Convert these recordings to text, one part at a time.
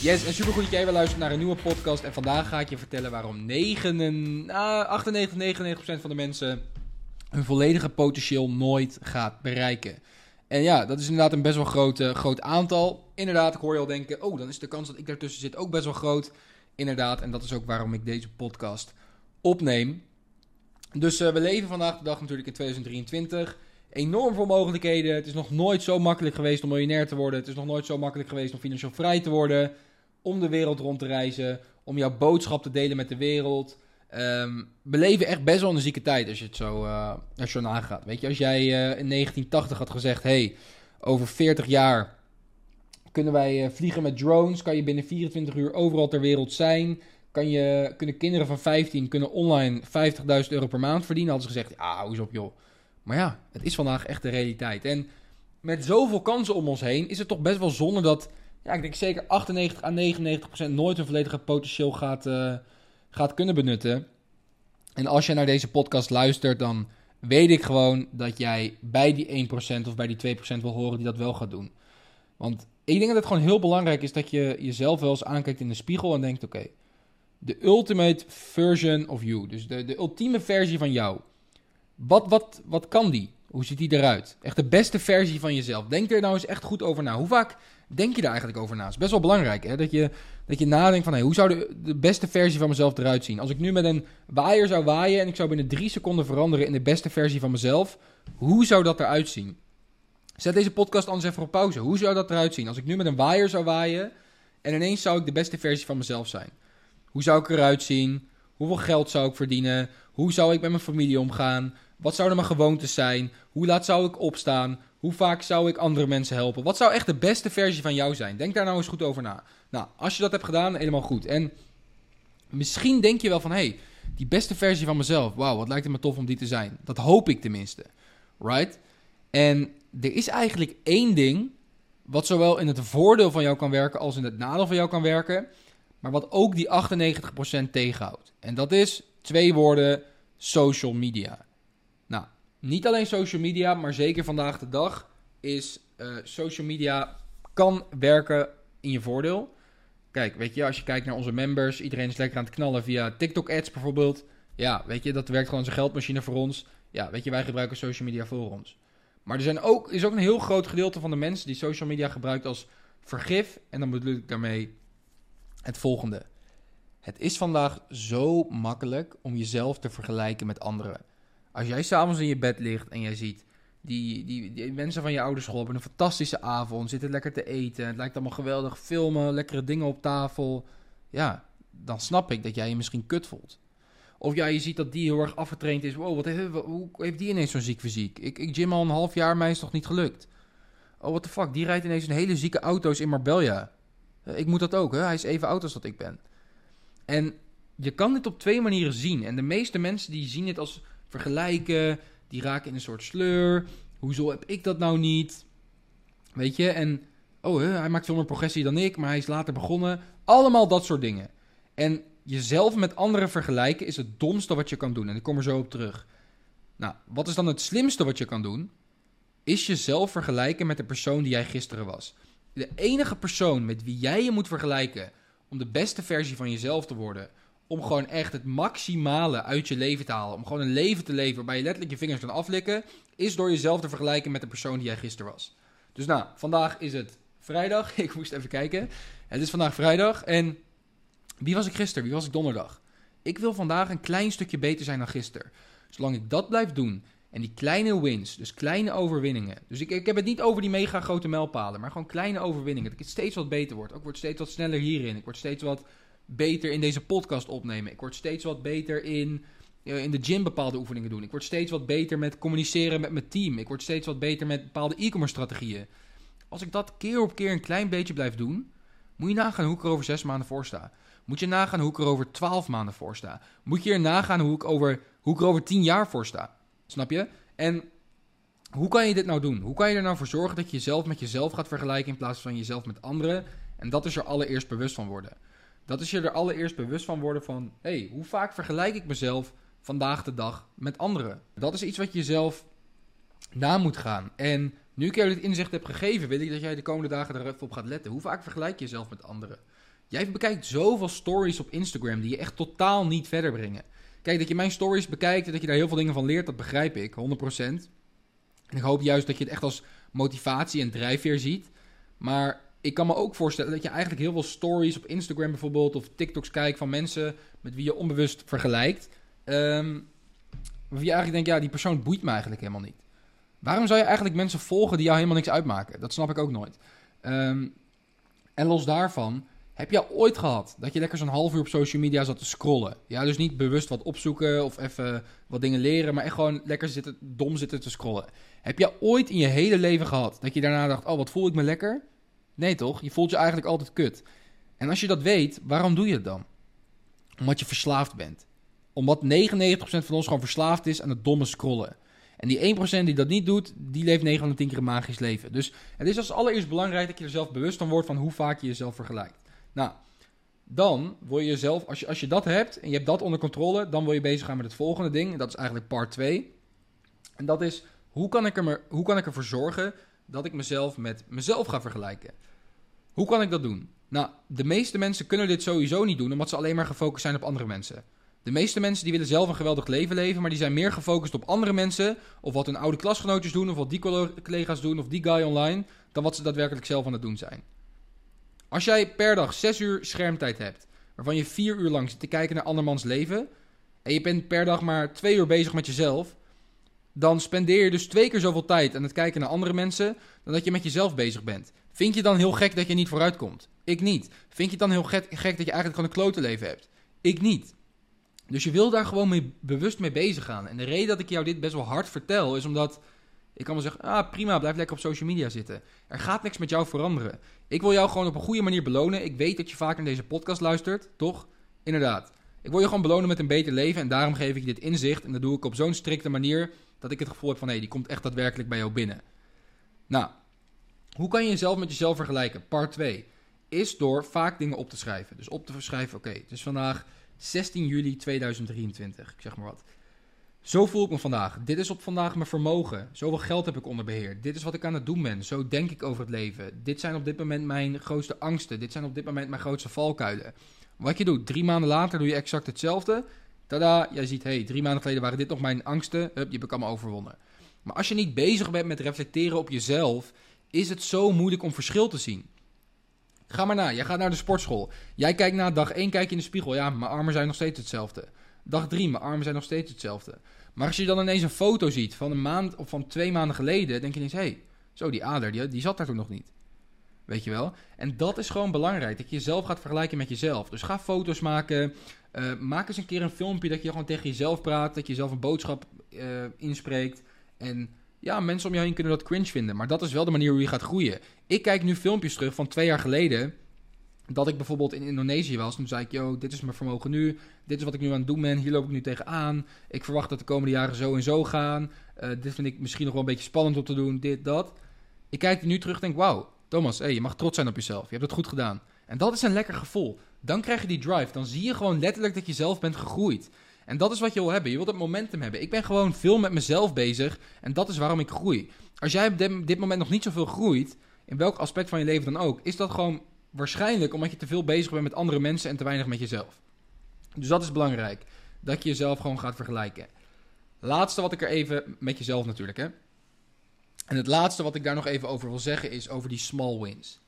Yes, en supergoed dat jij weer luistert naar een nieuwe podcast. En vandaag ga ik je vertellen waarom 9, ah, 98, 99% van de mensen hun volledige potentieel nooit gaat bereiken. En ja, dat is inderdaad een best wel groot, eh, groot aantal. Inderdaad, ik hoor je al denken, oh, dan is de kans dat ik daartussen zit ook best wel groot. Inderdaad, en dat is ook waarom ik deze podcast opneem. Dus eh, we leven vandaag de dag natuurlijk in 2023. Enorm veel mogelijkheden. Het is nog nooit zo makkelijk geweest om miljonair te worden. Het is nog nooit zo makkelijk geweest om financieel vrij te worden. Om de wereld rond te reizen. Om jouw boodschap te delen met de wereld. Ehm, we leven echt best wel een zieke tijd als je het zo, uh, als je nagaat. Weet je, als jij uh, in 1980 had gezegd: hey, over 40 jaar kunnen wij uh, vliegen met drones. Kan je binnen 24 uur overal ter wereld zijn. Kan je, kunnen kinderen van 15 kunnen online 50.000 euro per maand verdienen. Hadden ze gezegd: hou eens op joh. Maar ja, het is vandaag echt de realiteit. En met zoveel kansen om ons heen is het toch best wel zonde dat, ja, ik denk zeker 98 à 99 procent nooit een volledige potentieel gaat, uh, gaat kunnen benutten. En als je naar deze podcast luistert, dan weet ik gewoon dat jij bij die 1% of bij die 2% wil horen die dat wel gaat doen. Want ik denk dat het gewoon heel belangrijk is dat je jezelf wel eens aankijkt in de spiegel en denkt: oké, okay, de ultimate version of you, dus de, de ultieme versie van jou. Wat, wat, wat kan die? Hoe ziet die eruit? Echt de beste versie van jezelf. Denk er nou eens echt goed over na. Hoe vaak denk je daar eigenlijk over na? Het is best wel belangrijk hè? Dat, je, dat je nadenkt van hey, hoe zou de, de beste versie van mezelf eruit zien? Als ik nu met een waaier zou waaien en ik zou binnen drie seconden veranderen in de beste versie van mezelf, hoe zou dat eruit zien? Zet deze podcast anders even op pauze. Hoe zou dat eruit zien? Als ik nu met een waaier zou waaien en ineens zou ik de beste versie van mezelf zijn. Hoe zou ik eruit zien? Hoeveel geld zou ik verdienen? Hoe zou ik met mijn familie omgaan? Wat zouden mijn gewoontes zijn? Hoe laat zou ik opstaan? Hoe vaak zou ik andere mensen helpen? Wat zou echt de beste versie van jou zijn? Denk daar nou eens goed over na. Nou, als je dat hebt gedaan, helemaal goed. En misschien denk je wel van, hé, hey, die beste versie van mezelf, wauw, wat lijkt het me tof om die te zijn. Dat hoop ik tenminste. Right? En er is eigenlijk één ding wat zowel in het voordeel van jou kan werken als in het nadeel van jou kan werken, maar wat ook die 98% tegenhoudt. En dat is twee woorden: social media. Niet alleen social media, maar zeker vandaag de dag is uh, social media kan werken in je voordeel. Kijk, weet je, als je kijkt naar onze members, iedereen is lekker aan het knallen via TikTok ads bijvoorbeeld. Ja, weet je, dat werkt gewoon als een geldmachine voor ons. Ja, weet je, wij gebruiken social media voor ons. Maar er zijn ook, is ook een heel groot gedeelte van de mensen die social media gebruikt als vergif. En dan bedoel ik daarmee het volgende. Het is vandaag zo makkelijk om jezelf te vergelijken met anderen. Als jij s'avonds in je bed ligt en jij ziet die, die, die mensen van je ouderschool hebben een fantastische avond, zitten lekker te eten, het lijkt allemaal geweldig, filmen, lekkere dingen op tafel. Ja, dan snap ik dat jij je misschien kut voelt. Of ja, je ziet dat die heel erg afgetraind is. Wow, wat heeft, hoe heeft die ineens zo'n ziek fysiek? Ik, ik gym al een half jaar, mij is toch niet gelukt? Oh, what the fuck, die rijdt ineens een hele zieke auto's in Marbella. Ik moet dat ook, hè? Hij is even oud als dat ik ben. En je kan dit op twee manieren zien. En de meeste mensen die zien dit als vergelijken, die raken in een soort sleur. Hoezo heb ik dat nou niet? Weet je, en oh, hij maakt veel meer progressie dan ik, maar hij is later begonnen. Allemaal dat soort dingen. En jezelf met anderen vergelijken is het domste wat je kan doen. En ik kom er zo op terug. Nou, wat is dan het slimste wat je kan doen? Is jezelf vergelijken met de persoon die jij gisteren was. De enige persoon met wie jij je moet vergelijken om de beste versie van jezelf te worden, om gewoon echt het maximale uit je leven te halen, om gewoon een leven te leven waarbij je letterlijk je vingers kan aflikken, is door jezelf te vergelijken met de persoon die jij gisteren was. Dus nou, vandaag is het vrijdag. Ik moest even kijken. Het is vandaag vrijdag en wie was ik gisteren? Wie was ik donderdag? Ik wil vandaag een klein stukje beter zijn dan gisteren. Zolang ik dat blijf doen en die kleine wins, dus kleine overwinningen. Dus ik, ik heb het niet over die mega grote mijlpalen, maar gewoon kleine overwinningen. Dat ik steeds wat beter word. Ik word steeds wat sneller hierin. Ik word steeds wat beter in deze podcast opnemen. Ik word steeds wat beter in, in de gym bepaalde oefeningen doen. Ik word steeds wat beter met communiceren met mijn team. Ik word steeds wat beter met bepaalde e-commerce strategieën. Als ik dat keer op keer een klein beetje blijf doen, moet je nagaan hoe ik er over zes maanden voor sta. Moet je nagaan hoe ik er over twaalf maanden voor sta. Moet je er nagaan hoe ik, over, hoe ik er over tien jaar voor sta. Snap je? En hoe kan je dit nou doen? Hoe kan je er nou voor zorgen dat je jezelf met jezelf gaat vergelijken in plaats van jezelf met anderen? En dat is er allereerst bewust van worden. Dat is je er allereerst bewust van worden van... hey, hoe vaak vergelijk ik mezelf vandaag de dag met anderen? Dat is iets wat je jezelf na moet gaan. En nu ik jou dit inzicht heb gegeven, wil ik dat jij de komende dagen er even op gaat letten. Hoe vaak vergelijk je jezelf met anderen? Jij bekijkt zoveel stories op Instagram die je echt totaal niet verder brengen. Kijk, dat je mijn stories bekijkt en dat je daar heel veel dingen van leert, dat begrijp ik, 100%. En ik hoop juist dat je het echt als motivatie en drijfveer ziet. Maar ik kan me ook voorstellen dat je eigenlijk heel veel stories op Instagram bijvoorbeeld of TikToks kijkt van mensen met wie je onbewust vergelijkt. Um, wie je eigenlijk denkt, ja, die persoon boeit me eigenlijk helemaal niet. Waarom zou je eigenlijk mensen volgen die jou helemaal niks uitmaken? Dat snap ik ook nooit. Um, en los daarvan, heb je ooit gehad dat je lekker zo'n half uur op social media zat te scrollen? Ja, dus niet bewust wat opzoeken of even wat dingen leren, maar echt gewoon lekker zitten, dom zitten te scrollen. Heb je ooit in je hele leven gehad dat je daarna dacht, oh, wat voel ik me lekker? Nee toch? Je voelt je eigenlijk altijd kut. En als je dat weet, waarom doe je het dan? Omdat je verslaafd bent. Omdat 99% van ons gewoon verslaafd is aan het domme scrollen. En die 1% die dat niet doet, die leeft 9 van de 10 keer een magisch leven. Dus het is als allereerst belangrijk dat je er zelf bewust van wordt van hoe vaak je jezelf vergelijkt. Nou, dan wil je jezelf, als je, als je dat hebt en je hebt dat onder controle, dan wil je bezig gaan met het volgende ding. En dat is eigenlijk part 2. En dat is, hoe kan, ik er, hoe kan ik ervoor zorgen dat ik mezelf met mezelf ga vergelijken? Hoe kan ik dat doen? Nou, de meeste mensen kunnen dit sowieso niet doen, omdat ze alleen maar gefocust zijn op andere mensen. De meeste mensen die willen zelf een geweldig leven leven, maar die zijn meer gefocust op andere mensen, of wat hun oude klasgenootjes doen, of wat die collega's doen, of die guy online, dan wat ze daadwerkelijk zelf aan het doen zijn. Als jij per dag 6 uur schermtijd hebt, waarvan je 4 uur lang zit te kijken naar andermans leven, en je bent per dag maar 2 uur bezig met jezelf, dan spendeer je dus twee keer zoveel tijd aan het kijken naar andere mensen dan dat je met jezelf bezig bent. Vind je dan heel gek dat je niet vooruit komt? Ik niet. Vind je het dan heel gek, gek dat je eigenlijk gewoon een klote leven hebt? Ik niet. Dus je wil daar gewoon mee, bewust mee bezig gaan. En de reden dat ik jou dit best wel hard vertel, is omdat ik kan wel zeggen, ah prima, blijf lekker op social media zitten. Er gaat niks met jou veranderen. Ik wil jou gewoon op een goede manier belonen. Ik weet dat je vaak naar deze podcast luistert, toch? Inderdaad. Ik wil je gewoon belonen met een beter leven en daarom geef ik je dit inzicht. En dat doe ik op zo'n strikte manier dat ik het gevoel heb van, hé, hey, die komt echt daadwerkelijk bij jou binnen. Nou, hoe kan je jezelf met jezelf vergelijken? Part 2 is door vaak dingen op te schrijven. Dus op te schrijven, oké, het is vandaag 16 juli 2023, ik zeg maar wat. Zo voel ik me vandaag. Dit is op vandaag mijn vermogen. Zoveel geld heb ik onder beheer. Dit is wat ik aan het doen ben. Zo denk ik over het leven. Dit zijn op dit moment mijn grootste angsten. Dit zijn op dit moment mijn grootste valkuilen. Wat je doet, drie maanden later doe je exact hetzelfde. Tada, jij ziet, hey, drie maanden geleden waren dit nog mijn angsten. Hup, je ik allemaal overwonnen. Maar als je niet bezig bent met reflecteren op jezelf, is het zo moeilijk om verschil te zien. Ga maar na, jij gaat naar de sportschool. Jij kijkt na dag 1, kijk je in de spiegel. Ja, mijn armen zijn nog steeds hetzelfde. Dag 3, mijn armen zijn nog steeds hetzelfde. Maar als je dan ineens een foto ziet van een maand of van twee maanden geleden, denk je ineens: hé, hey, zo die ader, die, die zat daar toen nog niet. Weet je wel? En dat is gewoon belangrijk, dat je jezelf gaat vergelijken met jezelf. Dus ga foto's maken. Uh, maak eens een keer een filmpje dat je gewoon tegen jezelf praat, dat je zelf een boodschap uh, inspreekt. En ja, mensen om je heen kunnen dat cringe vinden, maar dat is wel de manier hoe je gaat groeien. Ik kijk nu filmpjes terug van twee jaar geleden dat ik bijvoorbeeld in Indonesië was. Toen zei ik, yo, dit is mijn vermogen nu. Dit is wat ik nu aan het doen ben. Hier loop ik nu tegenaan. Ik verwacht dat de komende jaren zo en zo gaan. Uh, dit vind ik misschien nog wel een beetje spannend om te doen. Dit, dat. Ik kijk nu terug en denk, wauw, Thomas, je mag trots zijn op jezelf. Je hebt het goed gedaan. En dat is een lekker gevoel. Dan krijg je die drive. Dan zie je gewoon letterlijk dat je zelf bent gegroeid. En dat is wat je wil hebben. Je wilt het momentum hebben. Ik ben gewoon veel met mezelf bezig. En dat is waarom ik groei. Als jij op dit moment nog niet zoveel groeit, in welk aspect van je leven dan ook, is dat gewoon waarschijnlijk omdat je te veel bezig bent met andere mensen en te weinig met jezelf. Dus dat is belangrijk. Dat je jezelf gewoon gaat vergelijken. Laatste wat ik er even met jezelf natuurlijk, hè. En het laatste wat ik daar nog even over wil zeggen is over die small wins.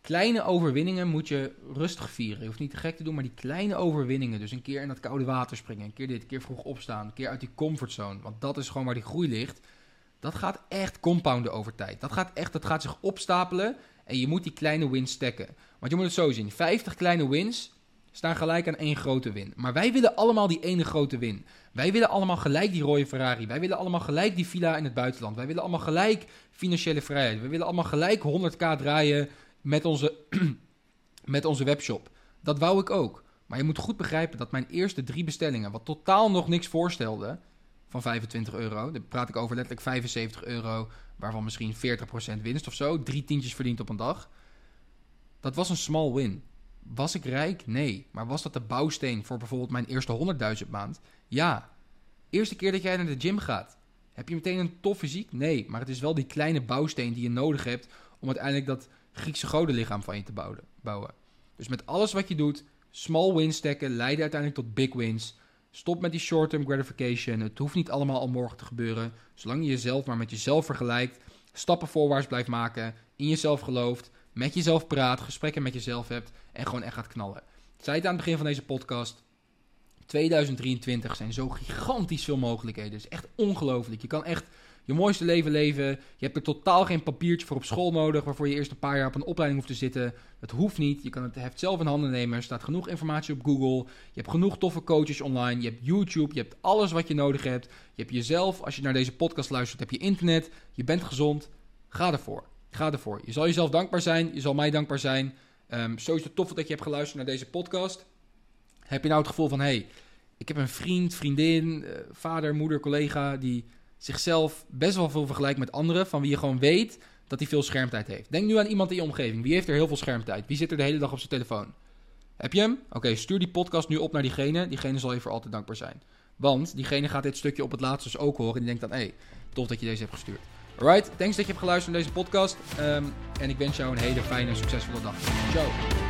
Kleine overwinningen moet je rustig vieren. Je hoeft niet te gek te doen, maar die kleine overwinningen. Dus een keer in dat koude water springen, een keer dit, een keer vroeg opstaan, een keer uit die comfortzone. Want dat is gewoon waar die groei ligt. Dat gaat echt compounden over tijd. Dat gaat echt, dat gaat zich opstapelen. En je moet die kleine wins stacken. Want je moet het zo zien: 50 kleine wins staan gelijk aan één grote win. Maar wij willen allemaal die ene grote win. Wij willen allemaal gelijk die rode Ferrari. Wij willen allemaal gelijk die villa in het buitenland. Wij willen allemaal gelijk financiële vrijheid. Wij willen allemaal gelijk 100k draaien met onze, met onze webshop. Dat wou ik ook. Maar je moet goed begrijpen dat mijn eerste drie bestellingen, wat totaal nog niks voorstelde, van 25 euro. Daar praat ik over letterlijk 75 euro, waarvan misschien 40% winst of zo. Drie tientjes verdiend op een dag. Dat was een small win. Was ik rijk? Nee. Maar was dat de bouwsteen voor bijvoorbeeld mijn eerste 100.000 maand? Ja. Eerste keer dat jij naar de gym gaat. Heb je meteen een tof fysiek? Nee, maar het is wel die kleine bouwsteen die je nodig hebt om uiteindelijk dat Griekse godenlichaam van je te bouwen. Dus met alles wat je doet, small wins stacken, leiden uiteindelijk tot big wins. Stop met die short-term gratification. Het hoeft niet allemaal al morgen te gebeuren. Zolang je jezelf maar met jezelf vergelijkt, stappen voorwaarts blijft maken, in jezelf gelooft, met jezelf praat, gesprekken met jezelf hebt en gewoon echt gaat knallen. Ik zei het aan het begin van deze podcast. 2023 zijn zo gigantisch veel mogelijkheden. Het is echt ongelooflijk. Je kan echt je mooiste leven leven. Je hebt er totaal geen papiertje voor op school nodig, waarvoor je eerst een paar jaar op een opleiding hoeft te zitten. Dat hoeft niet. Je kan het heft zelf in handen nemen. Er staat genoeg informatie op Google. Je hebt genoeg toffe coaches online. Je hebt YouTube. Je hebt alles wat je nodig hebt. Je hebt jezelf. Als je naar deze podcast luistert, heb je internet. Je bent gezond. Ga ervoor. Ga ervoor. Je zal jezelf dankbaar zijn. Je zal mij dankbaar zijn. Um, sowieso tof dat je hebt geluisterd naar deze podcast. Heb je nou het gevoel van, hey, ik heb een vriend, vriendin, uh, vader, moeder, collega die zichzelf best wel veel vergelijkt met anderen, van wie je gewoon weet dat hij veel schermtijd heeft. Denk nu aan iemand in je omgeving. Wie heeft er heel veel schermtijd? Wie zit er de hele dag op zijn telefoon? Heb je hem? Oké, stuur die podcast nu op naar diegene. Diegene zal je voor altijd dankbaar zijn. Want diegene gaat dit stukje op het laatst dus ook horen. En die denkt dan, hé, hey, tof dat je deze hebt gestuurd. Alright, thanks dat je hebt geluisterd naar deze podcast. Um, en ik wens jou een hele fijne, succesvolle dag. Ciao.